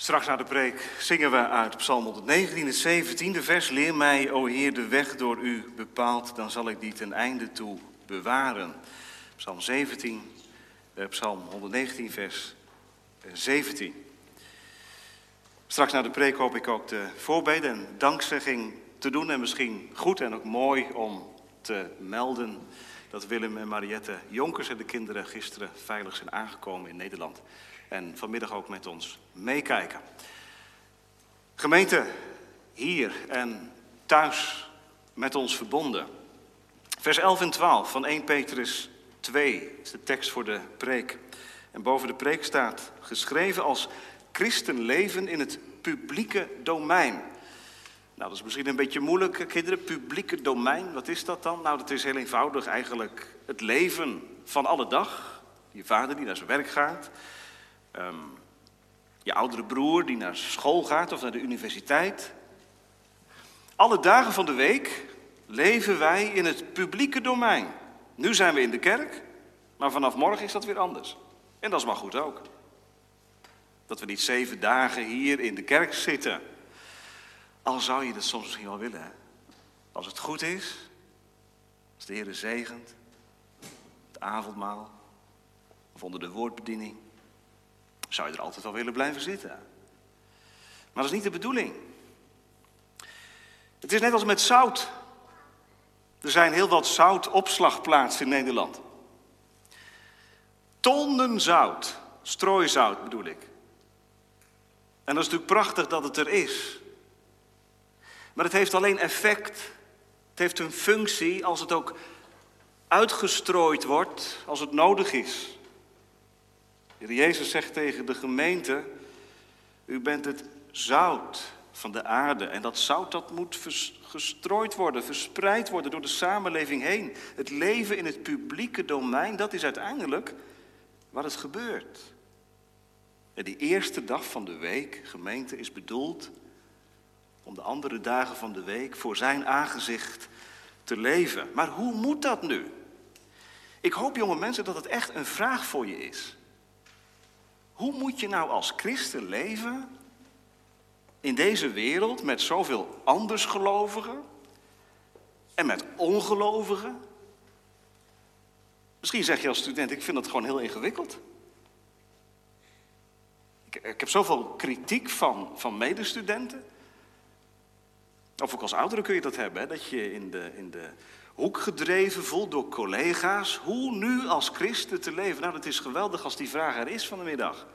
Straks na de preek zingen we uit Psalm 119, het 17e vers. Leer mij, o Heer, de weg door u bepaald, dan zal ik die ten einde toe bewaren. Psalm 17, eh, Psalm 119, vers 17. Straks na de preek hoop ik ook de voorbeden en dankzegging te doen. En misschien goed en ook mooi om te melden dat Willem en Mariette Jonkers en de kinderen gisteren veilig zijn aangekomen in Nederland. En vanmiddag ook met ons meekijken. Gemeente, hier en thuis met ons verbonden. Vers 11 en 12 van 1 Petrus 2 is de tekst voor de preek. En boven de preek staat geschreven als christen leven in het publieke domein. Nou, dat is misschien een beetje moeilijk, kinderen. Publieke domein, wat is dat dan? Nou, dat is heel eenvoudig eigenlijk het leven van alle dag. Je vader die naar zijn werk gaat. Ehm, je oudere broer die naar school gaat of naar de universiteit. Alle dagen van de week leven wij in het publieke domein. Nu zijn we in de kerk, maar vanaf morgen is dat weer anders. En dat is maar goed ook. Dat we niet zeven dagen hier in de kerk zitten. Al zou je dat soms misschien wel willen. Als het goed is, als de Heer zegent, het avondmaal of onder de woordbediening, zou je er altijd wel willen blijven zitten. Maar dat is niet de bedoeling. Het is net als met zout. Er zijn heel wat zoutopslagplaatsen in Nederland. Tonnen zout, strooizout bedoel ik. En dat is natuurlijk prachtig dat het er is. Maar het heeft alleen effect, het heeft een functie als het ook uitgestrooid wordt, als het nodig is. Jezus zegt tegen de gemeente, u bent het zout van de aarde. En dat zout dat moet gestrooid worden, verspreid worden door de samenleving heen. Het leven in het publieke domein, dat is uiteindelijk waar het gebeurt. En die eerste dag van de week, gemeente, is bedoeld om de andere dagen van de week voor zijn aangezicht te leven. Maar hoe moet dat nu? Ik hoop, jonge mensen, dat het echt een vraag voor je is. Hoe moet je nou als christen leven in deze wereld met zoveel andersgelovigen en met ongelovigen? Misschien zeg je als student, ik vind dat gewoon heel ingewikkeld. Ik, ik heb zoveel kritiek van, van medestudenten. Of ook als ouderen kun je dat hebben, hè? dat je in de, in de hoek gedreven voelt door collega's. Hoe nu als christen te leven? Nou, dat is geweldig als die vraag er is van de middag.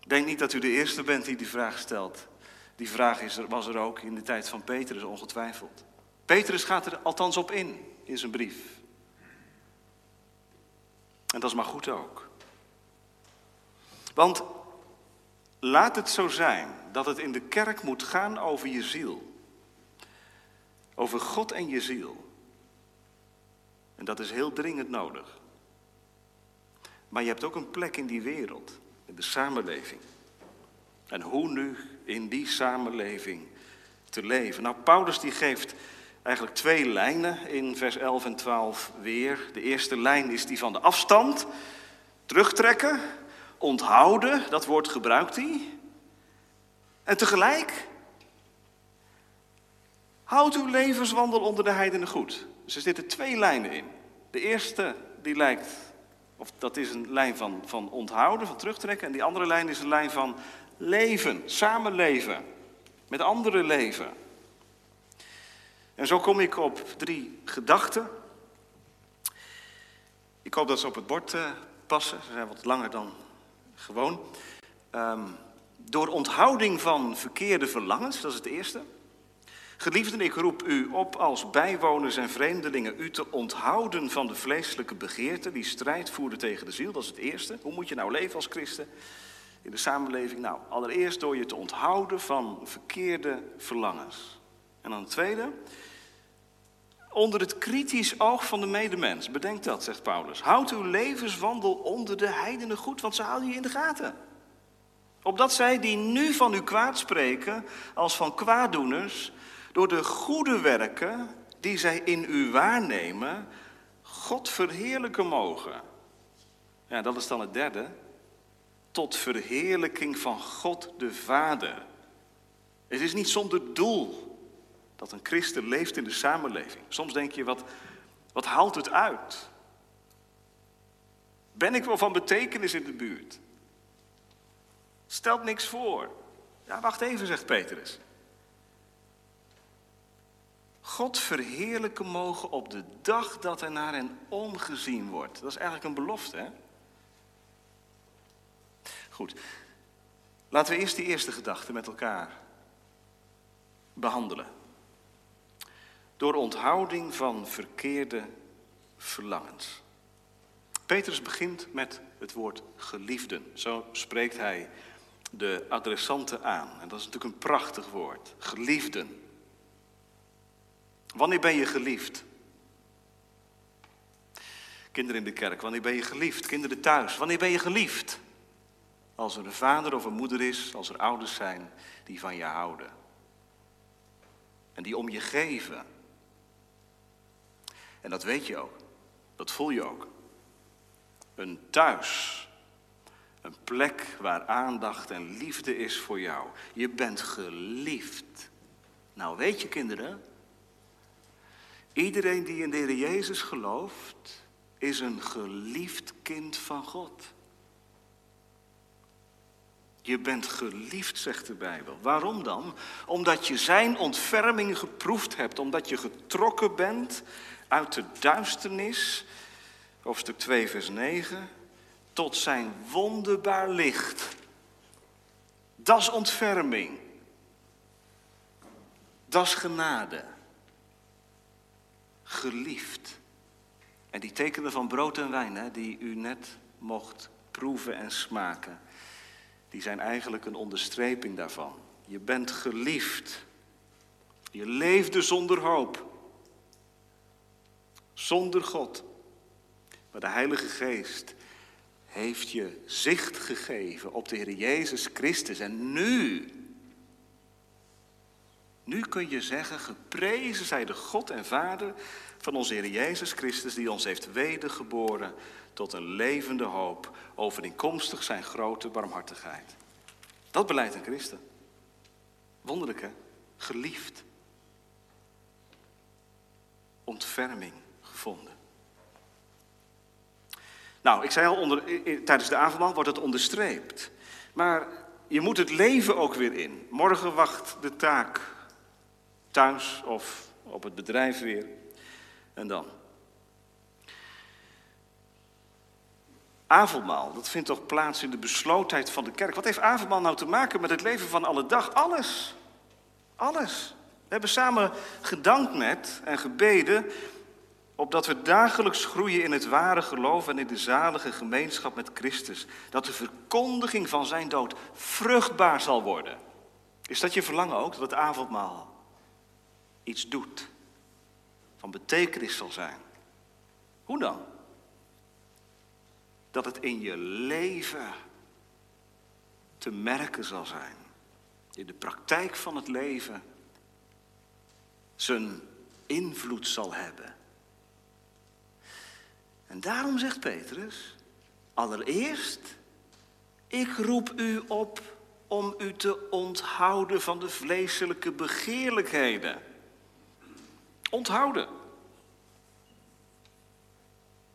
Denk niet dat u de eerste bent die die vraag stelt. Die vraag is er, was er ook in de tijd van Petrus, ongetwijfeld. Petrus gaat er althans op in, in zijn brief. En dat is maar goed ook. Want laat het zo zijn dat het in de kerk moet gaan over je ziel. Over God en je ziel. En dat is heel dringend nodig. Maar je hebt ook een plek in die wereld, in de samenleving. En hoe nu in die samenleving te leven? Nou, Paulus die geeft eigenlijk twee lijnen in vers 11 en 12 weer. De eerste lijn is die van de afstand, terugtrekken, onthouden, dat woord gebruikt hij. En tegelijk, houd uw levenswandel onder de heidenen goed. Dus er zitten twee lijnen in. De eerste, die lijkt, of dat is een lijn van, van onthouden, van terugtrekken. En die andere lijn is een lijn van leven, samenleven, met anderen leven. En zo kom ik op drie gedachten. Ik hoop dat ze op het bord uh, passen. Ze zijn wat langer dan gewoon. Um, door onthouding van verkeerde verlangens, dat is het eerste. Geliefden, ik roep u op als bijwoners en vreemdelingen u te onthouden van de vleeselijke begeerten die strijd voeren tegen de ziel. Dat is het eerste. Hoe moet je nou leven als christen in de samenleving? Nou, allereerst door je te onthouden van verkeerde verlangens. En dan het tweede, onder het kritisch oog van de medemens. Bedenk dat, zegt Paulus. Houd uw levenswandel onder de heidenen goed, want ze houden je in de gaten. Opdat zij die nu van u kwaad spreken, als van kwaaddoeners, door de goede werken die zij in u waarnemen, God verheerlijken mogen. Ja, dat is dan het derde. tot verheerlijking van God de Vader. Het is niet zonder doel dat een christen leeft in de samenleving. Soms denk je, wat, wat haalt het uit? Ben ik wel van betekenis in de buurt? Stelt niks voor. Ja, wacht even, zegt Petrus. God verheerlijken mogen op de dag dat er naar hen omgezien wordt. Dat is eigenlijk een belofte, hè? Goed. Laten we eerst die eerste gedachte met elkaar behandelen. Door onthouding van verkeerde verlangens. Petrus begint met het woord geliefden. Zo spreekt hij de adressanten aan. En dat is natuurlijk een prachtig woord. Geliefden. Wanneer ben je geliefd? Kinderen in de kerk, wanneer ben je geliefd? Kinderen thuis, wanneer ben je geliefd? Als er een vader of een moeder is, als er ouders zijn die van je houden. En die om je geven. En dat weet je ook. Dat voel je ook. Een thuis. Een plek waar aandacht en liefde is voor jou. Je bent geliefd. Nou weet je kinderen, iedereen die in de Heer Jezus gelooft, is een geliefd kind van God. Je bent geliefd, zegt de Bijbel. Waarom dan? Omdat je zijn ontferming geproefd hebt, omdat je getrokken bent uit de duisternis, hoofdstuk 2, vers 9, tot zijn wonderbaar licht. Dat is ontferming. Dat is genade. Geliefd. En die tekenen van brood en wijn, hè, die u net mocht proeven en smaken, die zijn eigenlijk een onderstreping daarvan. Je bent geliefd. Je leefde zonder hoop. Zonder God. Maar de Heilige Geest heeft je zicht gegeven op de Heer Jezus Christus. En nu, nu kun je zeggen, geprezen zij de God en Vader van onze Heer Jezus Christus, die ons heeft wedergeboren tot een levende hoop, overeenkomstig zijn grote barmhartigheid. Dat beleidt een christen. Wonderlijk hè? Geliefd. Ontferming gevonden. Nou, ik zei al, onder, tijdens de avondmaal wordt het onderstreept. Maar je moet het leven ook weer in. Morgen wacht de taak thuis of op het bedrijf weer. En dan? Avondmaal, dat vindt toch plaats in de beslotenheid van de kerk. Wat heeft avondmaal nou te maken met het leven van alle dag? Alles. Alles. We hebben samen gedankt net en gebeden opdat we dagelijks groeien in het ware geloof en in de zalige gemeenschap met Christus. Dat de verkondiging van zijn dood vruchtbaar zal worden. Is dat je verlangen ook, dat het avondmaal iets doet, van betekenis zal zijn? Hoe dan? Dat het in je leven te merken zal zijn. In de praktijk van het leven zijn invloed zal hebben. En daarom zegt Petrus, allereerst, ik roep u op om u te onthouden van de vleeselijke begeerlijkheden. Onthouden.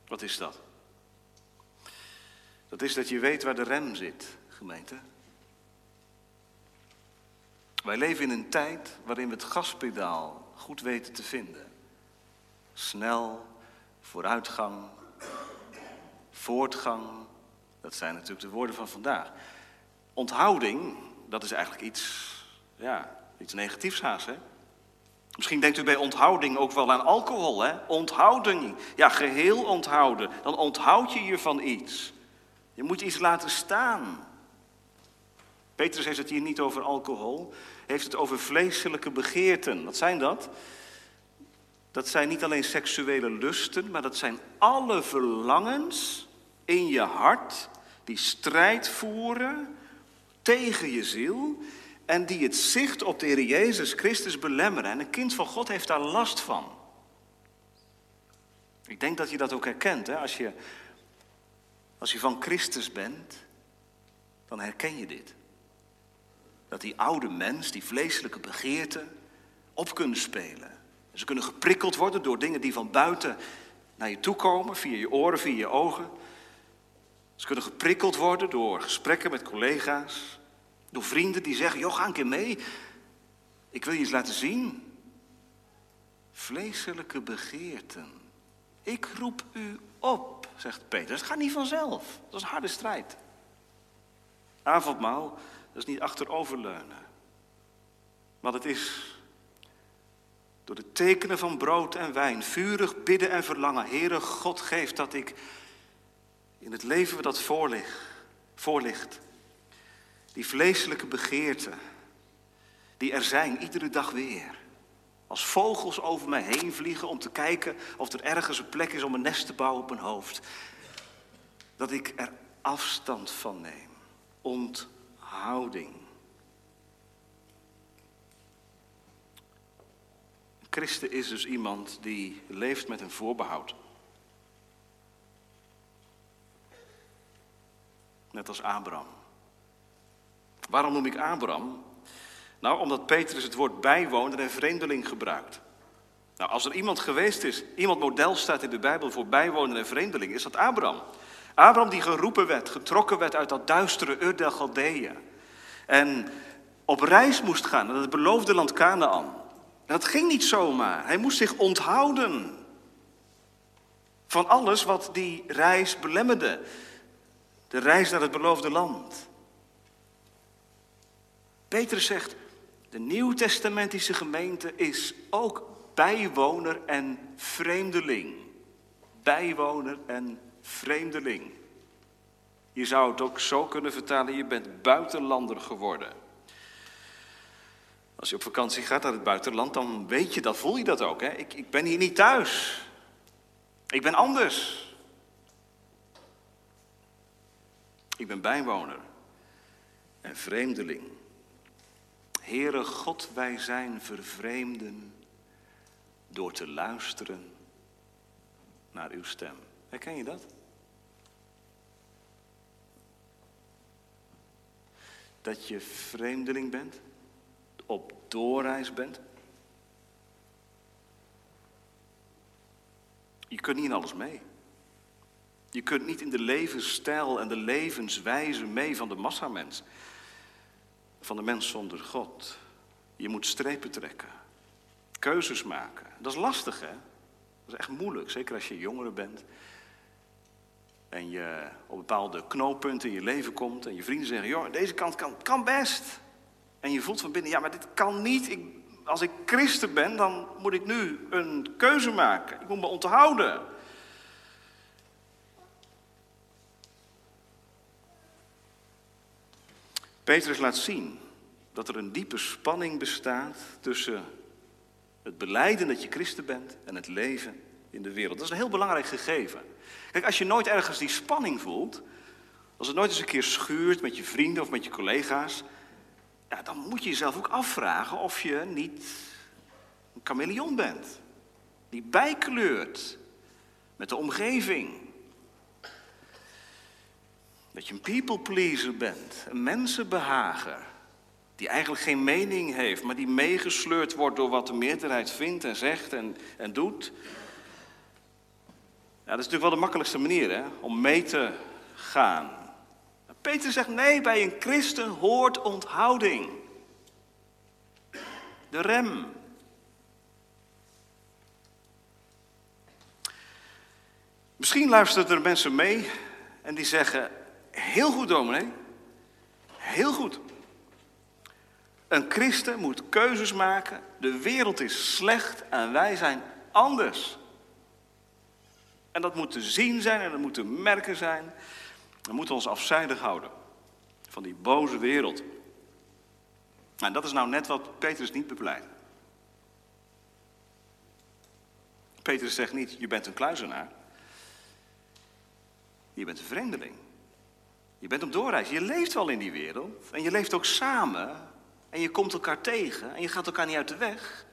Wat is dat? Dat is dat je weet waar de rem zit, gemeente. Wij leven in een tijd waarin we het gaspedaal goed weten te vinden. Snel, vooruitgang, voortgang. Dat zijn natuurlijk de woorden van vandaag. Onthouding, dat is eigenlijk iets, ja, iets negatiefs haast, hè? Misschien denkt u bij onthouding ook wel aan alcohol, hè? Onthouding, ja, geheel onthouden. Dan onthoud je je van iets. Je moet iets laten staan. Petrus heeft het hier niet over alcohol, heeft het over vleeselijke begeerten. Wat zijn dat? Dat zijn niet alleen seksuele lusten, maar dat zijn alle verlangens in je hart die strijd voeren tegen je ziel en die het zicht op de Heer Jezus Christus belemmeren. En een kind van God heeft daar last van. Ik denk dat je dat ook herkent, hè? Als, je, als je van Christus bent, dan herken je dit. Dat die oude mens, die vleeselijke begeerten, op kunnen spelen. Ze kunnen geprikkeld worden door dingen die van buiten naar je toe komen, via je oren, via je ogen. Ze kunnen geprikkeld worden door gesprekken met collega's, door vrienden die zeggen: joh, ga een keer mee. Ik wil je eens laten zien. Vleeselijke begeerten. Ik roep u op, zegt Peter. Het gaat niet vanzelf. Dat is een harde strijd. Avondmaal, dat is niet achteroverleunen. Want het is door de tekenen van brood en wijn, vurig bidden en verlangen. Heere God, geeft dat ik in het leven dat voorligt, voorligt die vleeselijke begeerten, die er zijn, iedere dag weer. Als vogels over mij heen vliegen om te kijken of er ergens een plek is om een nest te bouwen op mijn hoofd. Dat ik er afstand van neem. Onthouding. Een christen is dus iemand die leeft met een voorbehoud. Net als Abraham. Waarom noem ik Abraham? Nou, omdat Petrus het woord bijwoner en vreemdeling gebruikt. Nou, als er iemand geweest is, iemand model staat in de Bijbel voor bijwoner en vreemdeling, is dat Abraham. Abraham die geroepen werd, getrokken werd uit dat duistere Ur der Galdeeën. En op reis moest gaan naar het beloofde land Canaan. Dat ging niet zomaar. Hij moest zich onthouden van alles wat die reis belemmerde. De reis naar het beloofde land. Petrus zegt, de nieuwtestamentische gemeente is ook bijwoner en vreemdeling. Bijwoner en vreemdeling. Je zou het ook zo kunnen vertalen, je bent buitenlander geworden. Als je op vakantie gaat naar het buitenland, dan weet je dat, voel je dat ook. Hè? Ik, ik ben hier niet thuis. Ik ben anders. Ik ben bijwoner en vreemdeling. Heere God, wij zijn vervreemden door te luisteren naar uw stem. Herken je dat? Dat je vreemdeling bent, op doorreis bent. Je kunt niet in alles mee. Je kunt niet in de levensstijl en de levenswijze mee van de massamens van de mens zonder God. Je moet strepen trekken, keuzes maken. Dat is lastig, hè? Dat is echt moeilijk, zeker als je jongere bent. En je op bepaalde knooppunten in je leven komt en je vrienden zeggen: joh, deze kant kan, kan best. En je voelt van binnen: ja, maar dit kan niet. Ik, als ik christen ben, dan moet ik nu een keuze maken. Ik moet me onthouden. Petrus laat zien dat er een diepe spanning bestaat tussen het beleiden dat je christen bent en het leven in de wereld. Dat is een heel belangrijk gegeven. Kijk, als je nooit ergens die spanning voelt, als het nooit eens een keer schuurt met je vrienden of met je collega's, ja, dan moet je jezelf ook afvragen of je niet een chameleon bent. Die bijkleurt met de omgeving. Dat je een people pleaser bent, een mensenbehager. Die eigenlijk geen mening heeft, maar die meegesleurd wordt door wat de meerderheid vindt en zegt en, en doet. Ja, dat is natuurlijk wel de makkelijkste manier hè, om mee te gaan. Peter zegt nee, bij een christen hoort onthouding. De rem. Misschien luisteren er mensen mee en die zeggen: Heel goed, dominee. Heel goed. Een christen moet keuzes maken. De wereld is slecht en wij zijn anders. En dat moet te zien zijn en dat moet te merken zijn. We moeten ons afzijdig houden van die boze wereld. En dat is nou net wat Petrus niet bepleit. Petrus zegt niet, je bent een kluizenaar. Je bent een vreemdeling. Je bent op doorreis. Je leeft wel in die wereld. En je leeft ook samen. En je komt elkaar tegen. En je gaat elkaar niet uit de weg.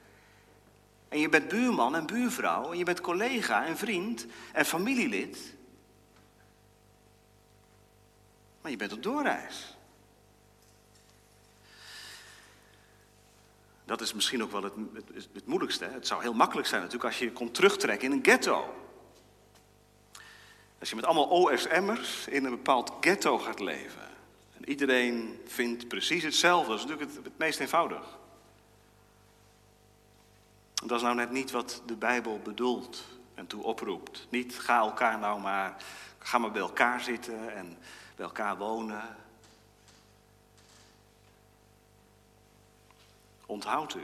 En je bent buurman en buurvrouw. En je bent collega en vriend en familielid. Maar je bent op doorreis. Dat is misschien ook wel het, het, het moeilijkste. Het zou heel makkelijk zijn natuurlijk als je kon terugtrekken in een ghetto. Als je met allemaal OSM'ers in een bepaald ghetto gaat leven. En iedereen vindt precies hetzelfde. Dat is natuurlijk het, het meest eenvoudig. Dat is nou net niet wat de Bijbel bedoelt en toe oproept. Niet ga elkaar nou maar, ga maar bij elkaar zitten en bij elkaar wonen. Onthoud u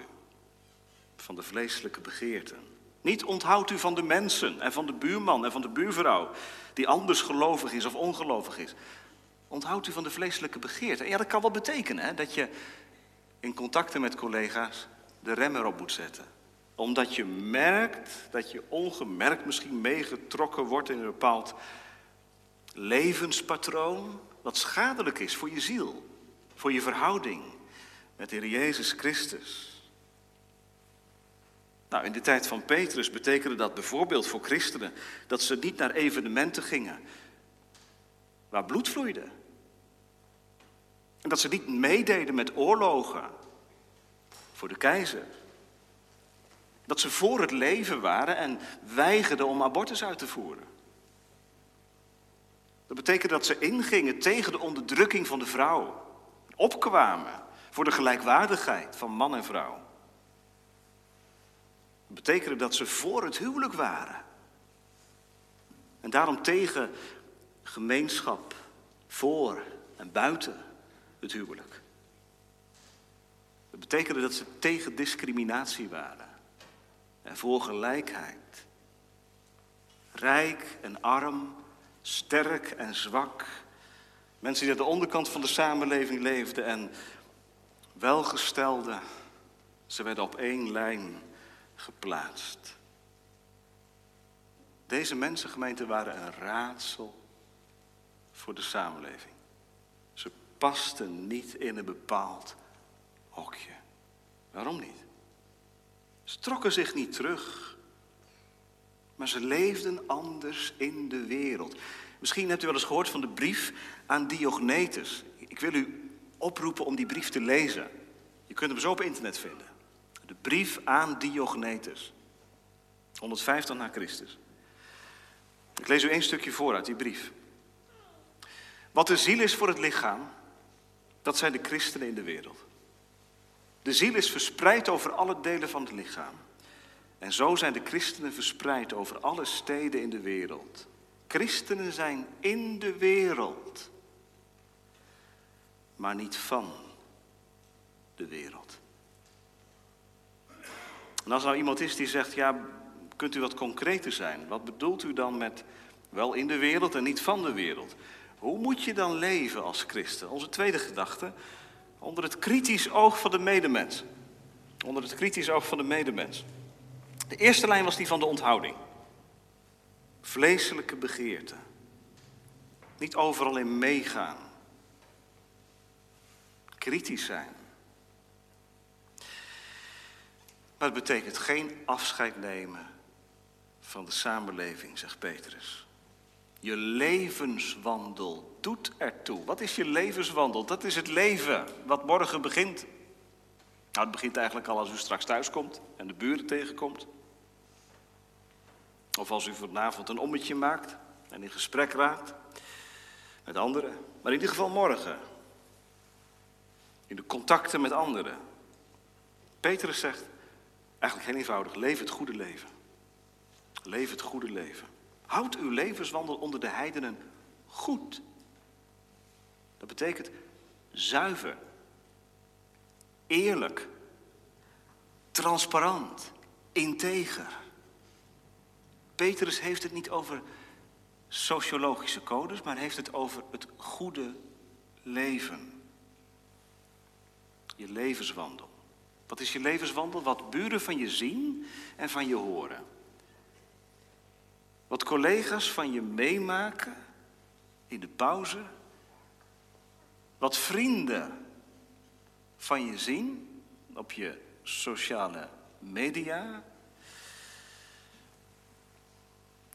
van de vleeselijke begeerten. Niet onthoudt u van de mensen en van de buurman en van de buurvrouw die anders gelovig is of ongelovig is. Onthoudt u van de vleeselijke begeerten. Ja, dat kan wel betekenen hè, dat je in contacten met collega's de rem erop moet zetten. Omdat je merkt dat je ongemerkt misschien meegetrokken wordt in een bepaald levenspatroon. Wat schadelijk is voor je ziel, voor je verhouding met de Heer Jezus Christus. Nou, in de tijd van Petrus betekende dat bijvoorbeeld voor christenen dat ze niet naar evenementen gingen waar bloed vloeide. En dat ze niet meededen met oorlogen voor de keizer. Dat ze voor het leven waren en weigerden om abortus uit te voeren. Dat betekende dat ze ingingen tegen de onderdrukking van de vrouw. Opkwamen voor de gelijkwaardigheid van man en vrouw. Dat betekende dat ze voor het huwelijk waren. En daarom tegen gemeenschap, voor en buiten het huwelijk. Dat betekende dat ze tegen discriminatie waren en voor gelijkheid. Rijk en arm, sterk en zwak. Mensen die aan de onderkant van de samenleving leefden en welgestelde, ze werden op één lijn geplaatst. Deze mensengemeenten waren een raadsel voor de samenleving. Ze pasten niet in een bepaald hokje. Waarom niet? Ze trokken zich niet terug, maar ze leefden anders in de wereld. Misschien hebt u wel eens gehoord van de brief aan Diognetus. Ik wil u oproepen om die brief te lezen. Je kunt hem zo op internet vinden. De brief aan Diognetus. 150 na Christus. Ik lees u één stukje voor uit die brief. Wat de ziel is voor het lichaam, dat zijn de christenen in de wereld. De ziel is verspreid over alle delen van het lichaam. En zo zijn de christenen verspreid over alle steden in de wereld. Christenen zijn in de wereld, maar niet van de wereld. En als nou iemand is die zegt, ja, kunt u wat concreter zijn? Wat bedoelt u dan met wel in de wereld en niet van de wereld? Hoe moet je dan leven als christen? Onze tweede gedachte, onder het kritisch oog van de medemens. Onder het kritisch oog van de medemens. De eerste lijn was die van de onthouding. Vleeselijke begeerte. Niet overal in meegaan. Kritisch zijn. Maar het betekent geen afscheid nemen van de samenleving, zegt Petrus. Je levenswandel doet ertoe. Wat is je levenswandel? Dat is het leven wat morgen begint. Nou, het begint eigenlijk al als u straks thuis komt en de buren tegenkomt. Of als u vanavond een ommetje maakt en in gesprek raakt met anderen. Maar in ieder geval morgen. In de contacten met anderen. Petrus zegt, Eigenlijk heel eenvoudig. Leef het goede leven. Leef het goede leven. Houd uw levenswandel onder de heidenen goed. Dat betekent zuiver, eerlijk, transparant, integer. Petrus heeft het niet over sociologische codes, maar heeft het over het goede leven. Je levenswandel. Wat is je levenswandel? Wat buren van je zien en van je horen. Wat collega's van je meemaken in de pauze. Wat vrienden van je zien op je sociale media.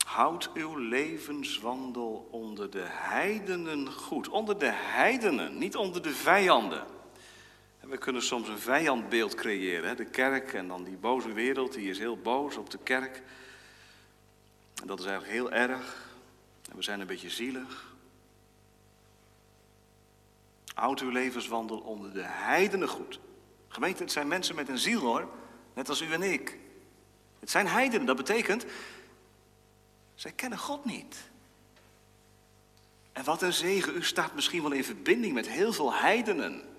Houd uw levenswandel onder de heidenen goed. Onder de heidenen, niet onder de vijanden. We kunnen soms een vijandbeeld creëren. Hè? De kerk en dan die boze wereld, die is heel boos op de kerk. En dat is eigenlijk heel erg. En we zijn een beetje zielig. Houd uw levenswandel onder de heidenen goed. Gemeente, het zijn mensen met een ziel hoor, net als u en ik. Het zijn heidenen, dat betekent, zij kennen God niet. En wat een zegen, u staat misschien wel in verbinding met heel veel heidenen.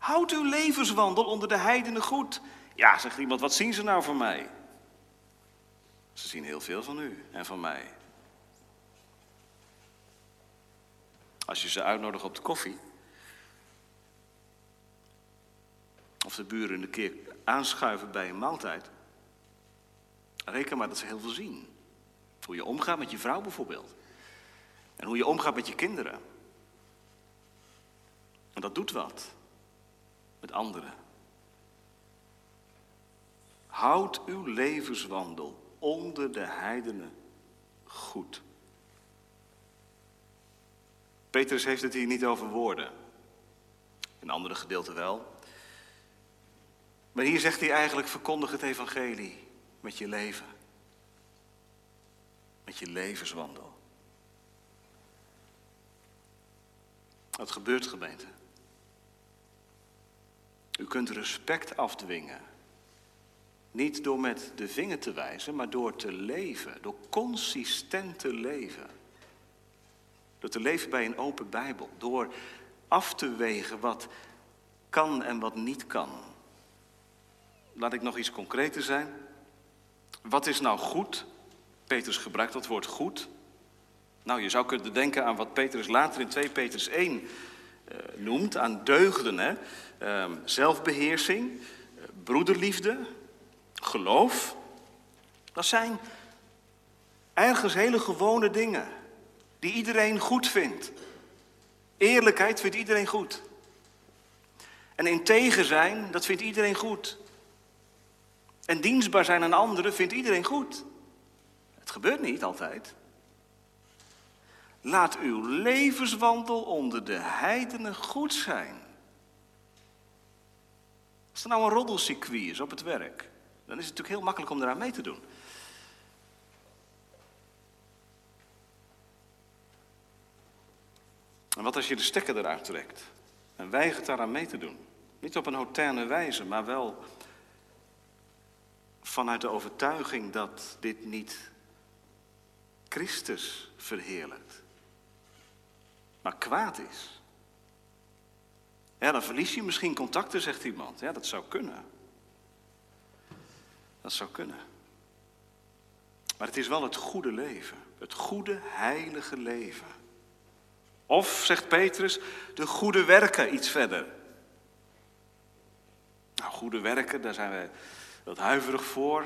Houd uw levenswandel onder de heidenen goed. Ja, zegt iemand, wat zien ze nou van mij? Ze zien heel veel van u en van mij. Als je ze uitnodigt op de koffie. Of de buren een keer aanschuiven bij een maaltijd. Reken maar dat ze heel veel zien. Hoe je omgaat met je vrouw bijvoorbeeld. En hoe je omgaat met je kinderen. En dat doet wat anderen. Houd uw levenswandel onder de heidenen goed. Petrus heeft het hier niet over woorden. In andere gedeelten wel. Maar hier zegt hij eigenlijk: verkondig het evangelie met je leven. Met je levenswandel. Wat gebeurt, gemeente? U kunt respect afdwingen. Niet door met de vinger te wijzen, maar door te leven, door consistent te leven. Door te leven bij een open Bijbel, door af te wegen wat kan en wat niet kan. Laat ik nog iets concreter zijn. Wat is nou goed? Petrus gebruikt dat woord goed. Nou, je zou kunnen denken aan wat Petrus later in 2 Petrus 1 uh, noemt, aan deugden. Hè? Uh, zelfbeheersing, uh, broederliefde, geloof. Dat zijn ergens hele gewone dingen die iedereen goed vindt. Eerlijkheid vindt iedereen goed. En integer zijn, dat vindt iedereen goed. En dienstbaar zijn aan anderen vindt iedereen goed. Het gebeurt niet altijd. Laat uw levenswandel onder de heidenen goed zijn. Als er nou een roddelcircuit is op het werk, dan is het natuurlijk heel makkelijk om eraan mee te doen. En wat als je de stekker eruit trekt en weigert daaraan mee te doen? Niet op een hoterne wijze, maar wel vanuit de overtuiging dat dit niet Christus verheerlijkt, maar kwaad is. Ja, dan verlies je misschien contacten, zegt iemand. Ja, dat zou kunnen. Dat zou kunnen. Maar het is wel het goede leven. Het goede, heilige leven. Of, zegt Petrus, de goede werken iets verder. Nou, goede werken, daar zijn we wat huiverig voor.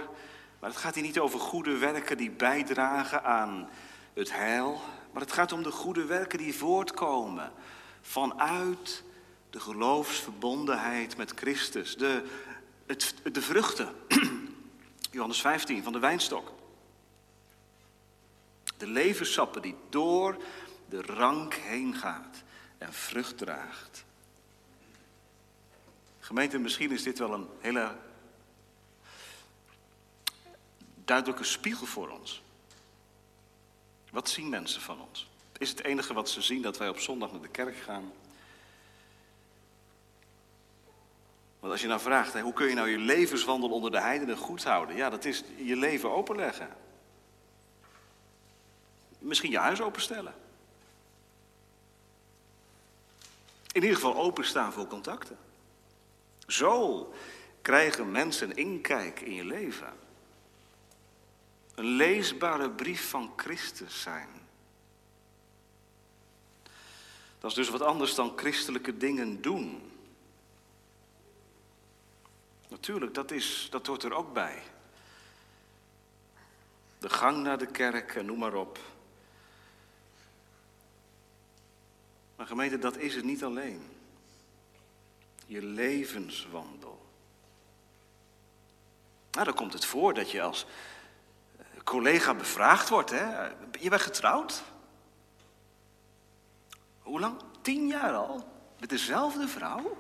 Maar het gaat hier niet over goede werken die bijdragen aan het heil. Maar het gaat om de goede werken die voortkomen vanuit de geloofsverbondenheid met Christus. De, het, de vruchten, Johannes 15, van de wijnstok. De levenssappen die door de rank heen gaat en vrucht draagt. Gemeente, misschien is dit wel een hele duidelijke spiegel voor ons. Wat zien mensen van ons? Is het enige wat ze zien dat wij op zondag naar de kerk gaan? Want als je nou vraagt, hoe kun je nou je levenswandel onder de heidenen goed houden? Ja, dat is je leven openleggen. Misschien je huis openstellen. In ieder geval openstaan voor contacten. Zo krijgen mensen inkijk in je leven. Een leesbare brief van Christus zijn. Dat is dus wat anders dan christelijke dingen doen. Natuurlijk, dat, is, dat hoort er ook bij. De gang naar de kerk en noem maar op. Maar gemeente, dat is het niet alleen. Je levenswandel. Nou, dan komt het voor dat je als collega bevraagd wordt. Hè? Je bent getrouwd? Hoe lang? Tien jaar al? Met dezelfde vrouw?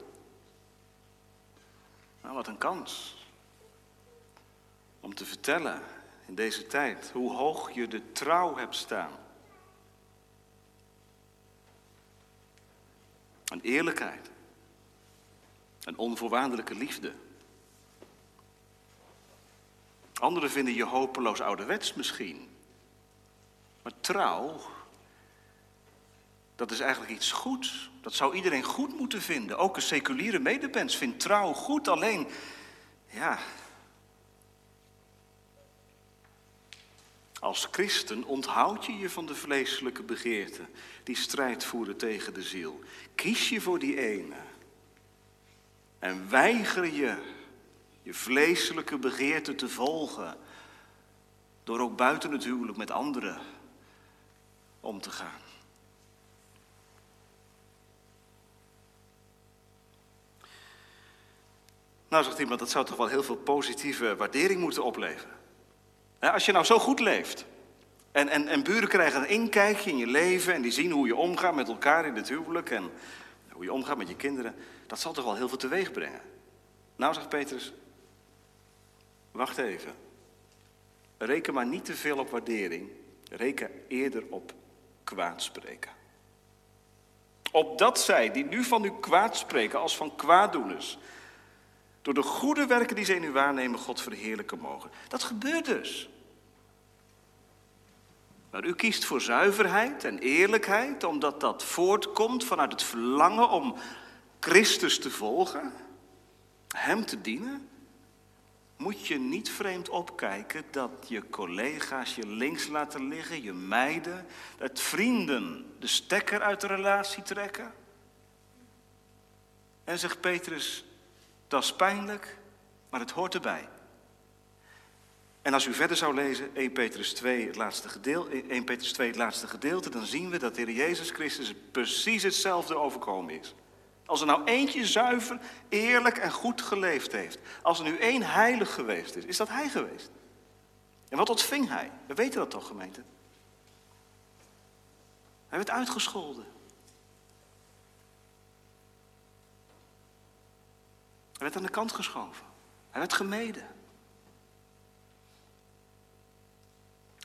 Nou, wat een kans. Om te vertellen in deze tijd hoe hoog je de trouw hebt staan. Een eerlijkheid. Een onvoorwaardelijke liefde. Anderen vinden je hopeloos ouderwets misschien. Maar trouw, dat is eigenlijk iets goeds. Dat zou iedereen goed moeten vinden. Ook een seculiere medepens vindt trouw goed. Alleen, ja. Als christen onthoud je je van de vleeselijke begeerten die strijd voeren tegen de ziel. Kies je voor die ene. En weiger je je vleeselijke begeerte te volgen. Door ook buiten het huwelijk met anderen om te gaan. Nou, zegt iemand, dat zou toch wel heel veel positieve waardering moeten opleveren. Als je nou zo goed leeft. En, en, en buren krijgen een inkijkje in je leven en die zien hoe je omgaat met elkaar in het huwelijk en hoe je omgaat met je kinderen. Dat zal toch wel heel veel teweeg brengen. Nou, zegt Petrus, wacht even. Reken maar niet te veel op waardering. Reken eerder op kwaadspreken. Opdat zij die nu van u kwaad spreken als van kwaaddoeners, door de goede werken die ze in u waarnemen, God verheerlijken mogen. Dat gebeurt dus. Maar u kiest voor zuiverheid en eerlijkheid, omdat dat voortkomt vanuit het verlangen om Christus te volgen, Hem te dienen. Moet je niet vreemd opkijken dat je collega's je links laten liggen, je meiden, dat vrienden de stekker uit de relatie trekken? En zegt Petrus, dat is pijnlijk, maar het hoort erbij. En als u verder zou lezen, 1 Petrus 2, het laatste gedeelte, 1 Petrus 2, het laatste gedeelte, dan zien we dat de Heer Jezus Christus precies hetzelfde overkomen is. Als er nou eentje zuiver, eerlijk en goed geleefd heeft, als er nu één heilig geweest is, is dat hij geweest. En wat ontving hij? We weten dat toch, gemeente? Hij werd uitgescholden. Hij werd aan de kant geschoven. Hij werd gemeden.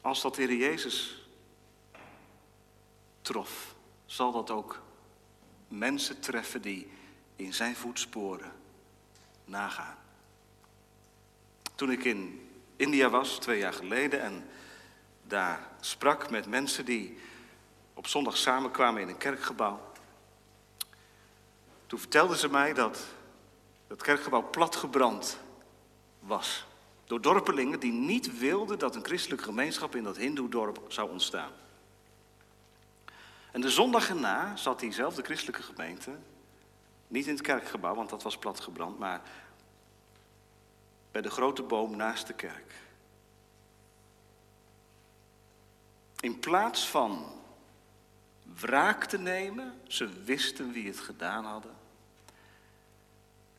Als dat Heer Jezus trof, zal dat ook mensen treffen die in zijn voetsporen nagaan. Toen ik in India was, twee jaar geleden, en daar sprak met mensen die op zondag samenkwamen in een kerkgebouw. Toen vertelden ze mij dat het kerkgebouw platgebrand was. Door dorpelingen die niet wilden dat een christelijke gemeenschap in dat hindoedorp zou ontstaan. En de zondag erna zat diezelfde christelijke gemeente, niet in het kerkgebouw, want dat was platgebrand, maar bij de grote boom naast de kerk. In plaats van wraak te nemen, ze wisten wie het gedaan hadden,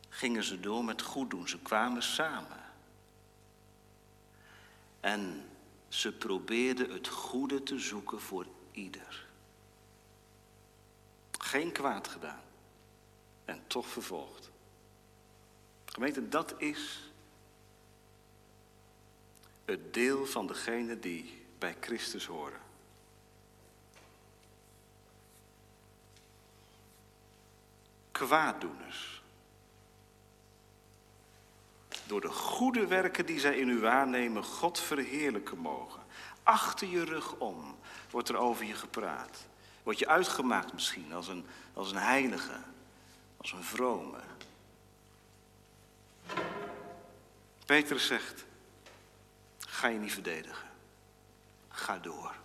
gingen ze door met goed doen. Ze kwamen samen. En ze probeerden het goede te zoeken voor ieder. Geen kwaad gedaan. En toch vervolgd. Gemeente, dat is het deel van degene die bij Christus horen. Kwaaddoeners door de goede werken die zij in u waarnemen, God verheerlijken mogen. Achter je rug om wordt er over je gepraat. Word je uitgemaakt misschien als een, als een heilige, als een vrome. Petrus zegt, ga je niet verdedigen. Ga door.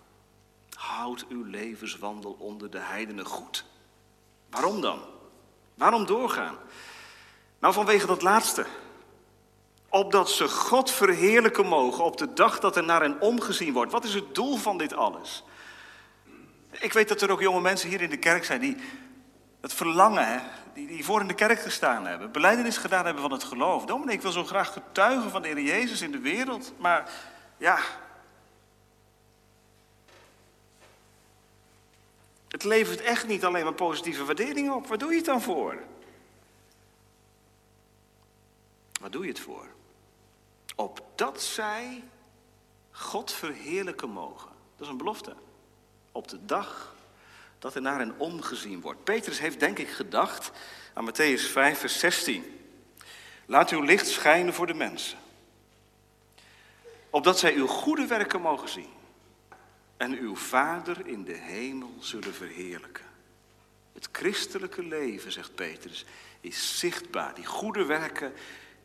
Houd uw levenswandel onder de heidenen goed. Waarom dan? Waarom doorgaan? Nou, vanwege dat laatste opdat ze God verheerlijken mogen op de dag dat er naar hen omgezien wordt. Wat is het doel van dit alles? Ik weet dat er ook jonge mensen hier in de kerk zijn die het verlangen, die, die voor in de kerk gestaan hebben, beleidenis gedaan hebben van het geloof. Dominee, ik wil zo graag getuigen van de Heer Jezus in de wereld, maar ja. Het levert echt niet alleen maar positieve waardering op. Waar doe je het dan voor? Waar doe je het voor? Opdat zij God verheerlijken mogen. Dat is een belofte. Op de dag dat er naar hen omgezien wordt. Petrus heeft denk ik gedacht aan Matthäus 5, vers 16. Laat uw licht schijnen voor de mensen. Opdat zij uw goede werken mogen zien. En uw Vader in de hemel zullen verheerlijken. Het christelijke leven, zegt Petrus, is zichtbaar. Die goede werken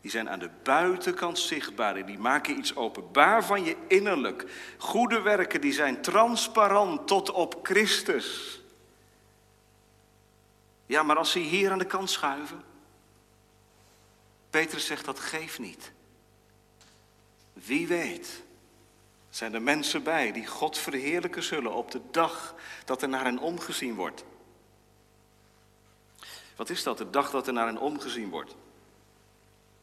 die zijn aan de buitenkant zichtbaar en die maken iets openbaar van je innerlijk. Goede werken die zijn transparant tot op Christus. Ja, maar als ze hier aan de kant schuiven. Petrus zegt dat geeft niet. Wie weet zijn er mensen bij die God verheerlijken zullen op de dag dat er naar hen omgezien wordt. Wat is dat, de dag dat er naar hen omgezien wordt?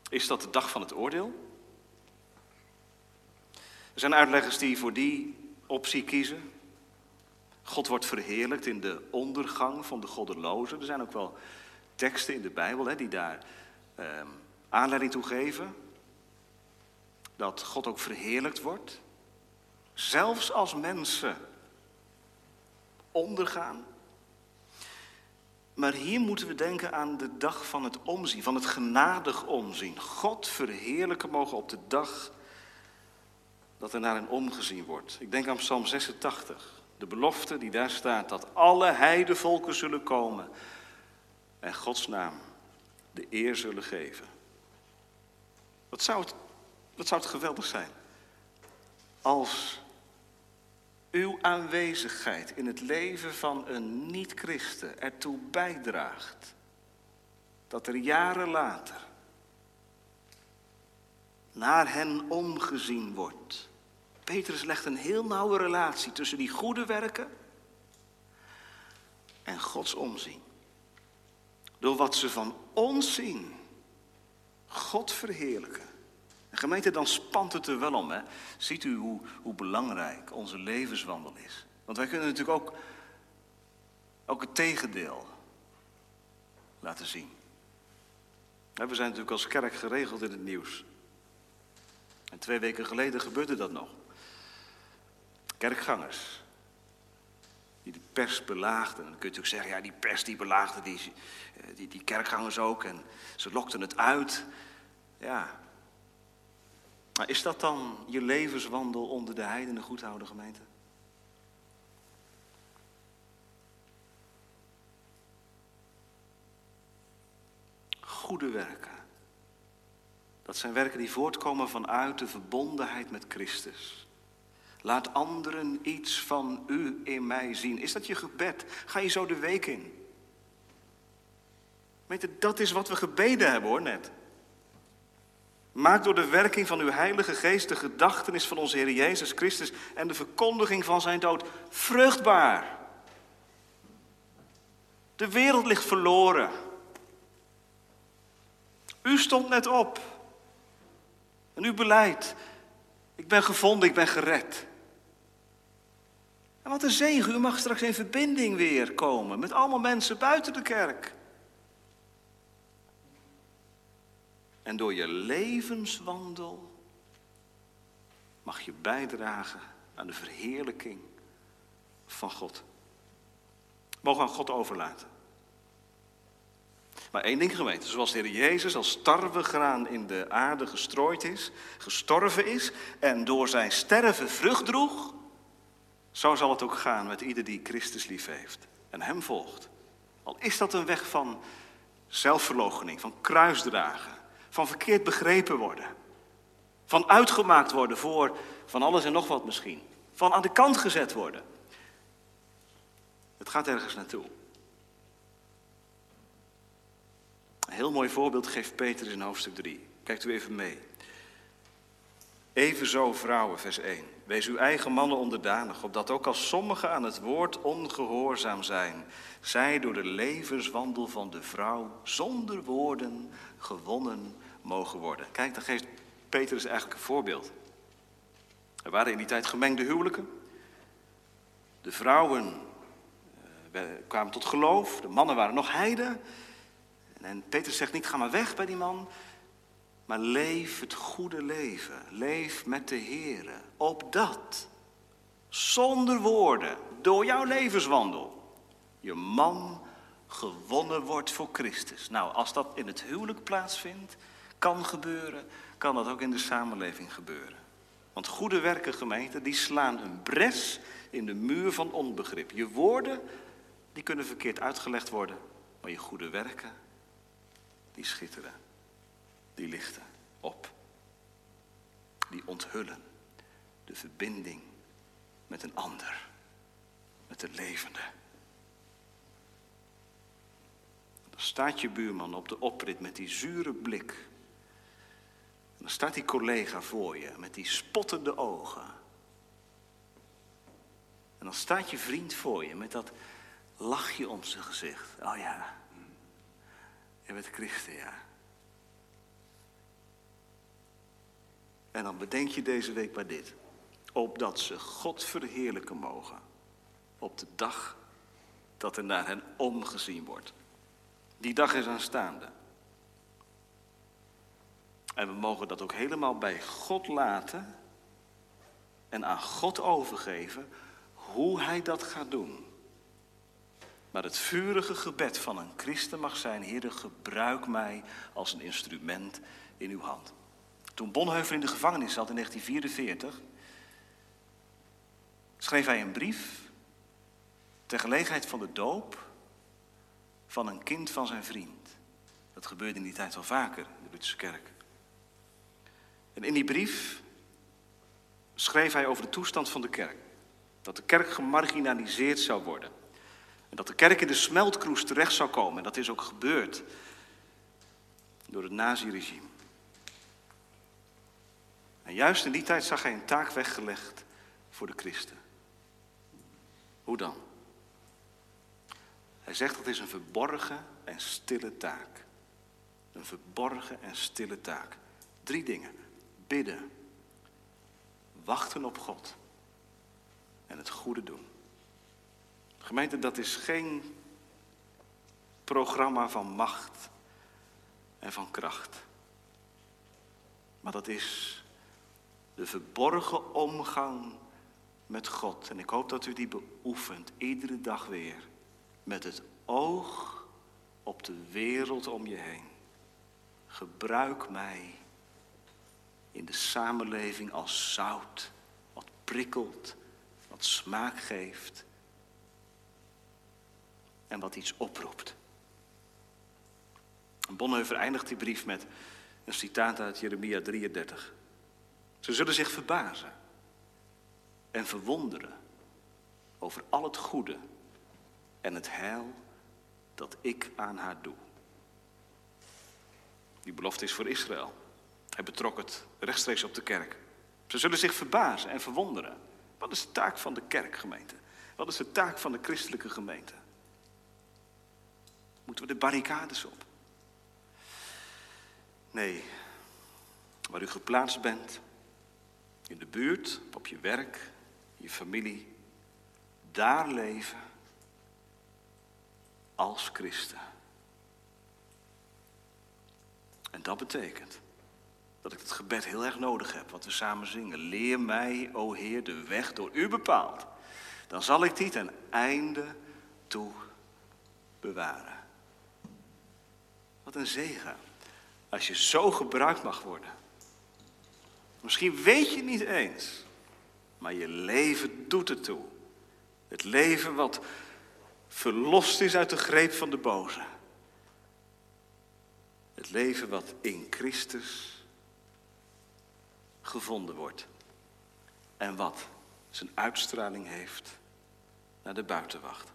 Is dat de dag van het oordeel? Er zijn uitleggers die voor die optie kiezen. God wordt verheerlijkt in de ondergang van de goddelozen. Er zijn ook wel teksten in de Bijbel hè, die daar eh, aanleiding toe geven. Dat God ook verheerlijkt wordt. Zelfs als mensen ondergaan. Maar hier moeten we denken aan de dag van het omzien, van het genadig omzien. God verheerlijken mogen op de dag dat er naar hen omgezien wordt. Ik denk aan Psalm 86, de belofte die daar staat dat alle heidevolken zullen komen en Gods naam de eer zullen geven. Wat zou het, wat zou het geweldig zijn als uw aanwezigheid in het leven van een niet-christen ertoe bijdraagt dat er jaren later naar hen omgezien wordt. Petrus legt een heel nauwe relatie tussen die goede werken en Gods omzien. Door wat ze van ons zien, God verheerlijken. En gemeente, dan spant het er wel om. Hè? Ziet u hoe, hoe belangrijk onze levenswandel is? Want wij kunnen natuurlijk ook, ook het tegendeel laten zien. We zijn natuurlijk als kerk geregeld in het nieuws. En twee weken geleden gebeurde dat nog. Kerkgangers. Die de pers belaagden. dan kun je natuurlijk zeggen, ja, die pers die belaagde die, die, die kerkgangers ook. En ze lokten het uit. Ja, maar is dat dan je levenswandel onder de heidenen goedhouden gemeente? Goede werken. Dat zijn werken die voortkomen vanuit de verbondenheid met Christus. Laat anderen iets van u in mij zien. Is dat je gebed? Ga je zo de week in? Weet dat is wat we gebeden hebben hoor net. Maak door de werking van uw Heilige Geest de gedachtenis van onze Heer Jezus Christus en de verkondiging van zijn dood vruchtbaar. De wereld ligt verloren. U stond net op. En u beleidt. Ik ben gevonden, ik ben gered. En wat een zegen, u mag straks in verbinding weer komen met allemaal mensen buiten de kerk. En door je levenswandel mag je bijdragen aan de verheerlijking van God. Mogen aan God overlaten. Maar één ding geweten, zoals de Heer Jezus als tarwegraan in de aarde gestrooid is, gestorven is en door zijn sterven vrucht droeg, zo zal het ook gaan met ieder die Christus lief heeft en hem volgt. Al is dat een weg van zelfverloochening, van kruisdragen, van verkeerd begrepen worden. Van uitgemaakt worden voor van alles en nog wat misschien. Van aan de kant gezet worden. Het gaat ergens naartoe. Een heel mooi voorbeeld geeft Peter in hoofdstuk 3. Kijkt u even mee. Evenzo vrouwen, vers 1. Wees uw eigen mannen onderdanig, opdat ook als sommigen aan het woord ongehoorzaam zijn, zij door de levenswandel van de vrouw zonder woorden gewonnen mogen worden. Kijk, dan geeft Petrus eigenlijk een voorbeeld. Er waren in die tijd gemengde huwelijken. De vrouwen eh, kwamen tot geloof. De mannen waren nog heiden. En Petrus zegt niet, ga maar weg bij die man. Maar leef het goede leven. Leef met de Heer. Opdat, zonder woorden, door jouw levenswandel, je man gewonnen wordt voor Christus. Nou, als dat in het huwelijk plaatsvindt, kan gebeuren, kan dat ook in de samenleving gebeuren. Want goede werken, gemeente, die slaan een bres in de muur van onbegrip. Je woorden, die kunnen verkeerd uitgelegd worden, maar je goede werken, die schitteren, die lichten op. Die onthullen de verbinding met een ander, met de levende. Dan staat je buurman op de oprit met die zure blik. Dan staat die collega voor je met die spottende ogen. En dan staat je vriend voor je met dat lachje om zijn gezicht. Oh ja, je bent christen, ja. En dan bedenk je deze week bij dit. Opdat ze God verheerlijken mogen. Op de dag dat er naar hen omgezien wordt. Die dag is aanstaande. En we mogen dat ook helemaal bij God laten. En aan God overgeven hoe Hij dat gaat doen. Maar het vurige gebed van een christen mag zijn: Heer, gebruik mij als een instrument in uw hand. Toen Bonhoeffer in de gevangenis zat in 1944, schreef hij een brief ter gelegenheid van de doop van een kind van zijn vriend. Dat gebeurde in die tijd wel vaker in de Lutherse kerk. En in die brief schreef hij over de toestand van de kerk. Dat de kerk gemarginaliseerd zou worden. En dat de kerk in de smeltkroes terecht zou komen. En dat is ook gebeurd door het naziregime. En juist in die tijd zag hij een taak weggelegd voor de christen. Hoe dan? Hij zegt dat is een verborgen en stille taak. Een verborgen en stille taak. Drie dingen. Bidden. Wachten op God. En het goede doen. Gemeente, dat is geen programma van macht en van kracht. Maar dat is de verborgen omgang met God. En ik hoop dat u die beoefent, iedere dag weer. Met het oog op de wereld om je heen. Gebruik mij in de samenleving als zout, wat prikkelt, wat smaak geeft en wat iets oproept. Bonhoeffer eindigt die brief met een citaat uit Jeremia 33. Ze zullen zich verbazen en verwonderen over al het goede en het heil dat ik aan haar doe. Die belofte is voor Israël. Hij betrok het rechtstreeks op de kerk. Ze zullen zich verbazen en verwonderen. Wat is de taak van de kerkgemeente? Wat is de taak van de christelijke gemeente? Moeten we de barricades op? Nee, waar u geplaatst bent, in de buurt, op je werk, je familie, daar leven als christen. En dat betekent dat ik het gebed heel erg nodig heb, wat we samen zingen. Leer mij, o Heer, de weg door u bepaald. Dan zal ik die ten einde toe bewaren. Wat een zegen. Als je zo gebruikt mag worden. Misschien weet je niet eens, maar je leven doet het toe. Het leven wat verlost is uit de greep van de boze. Het leven wat in Christus gevonden wordt. En wat zijn uitstraling heeft naar de buitenwacht.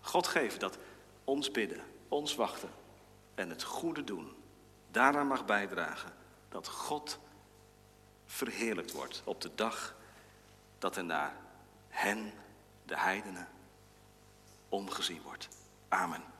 God geeft dat ons bidden, ons wachten en het goede doen daaraan mag bijdragen dat God verheerlijkt wordt op de dag dat er naar hen, de heidenen, omgezien wordt. Amen.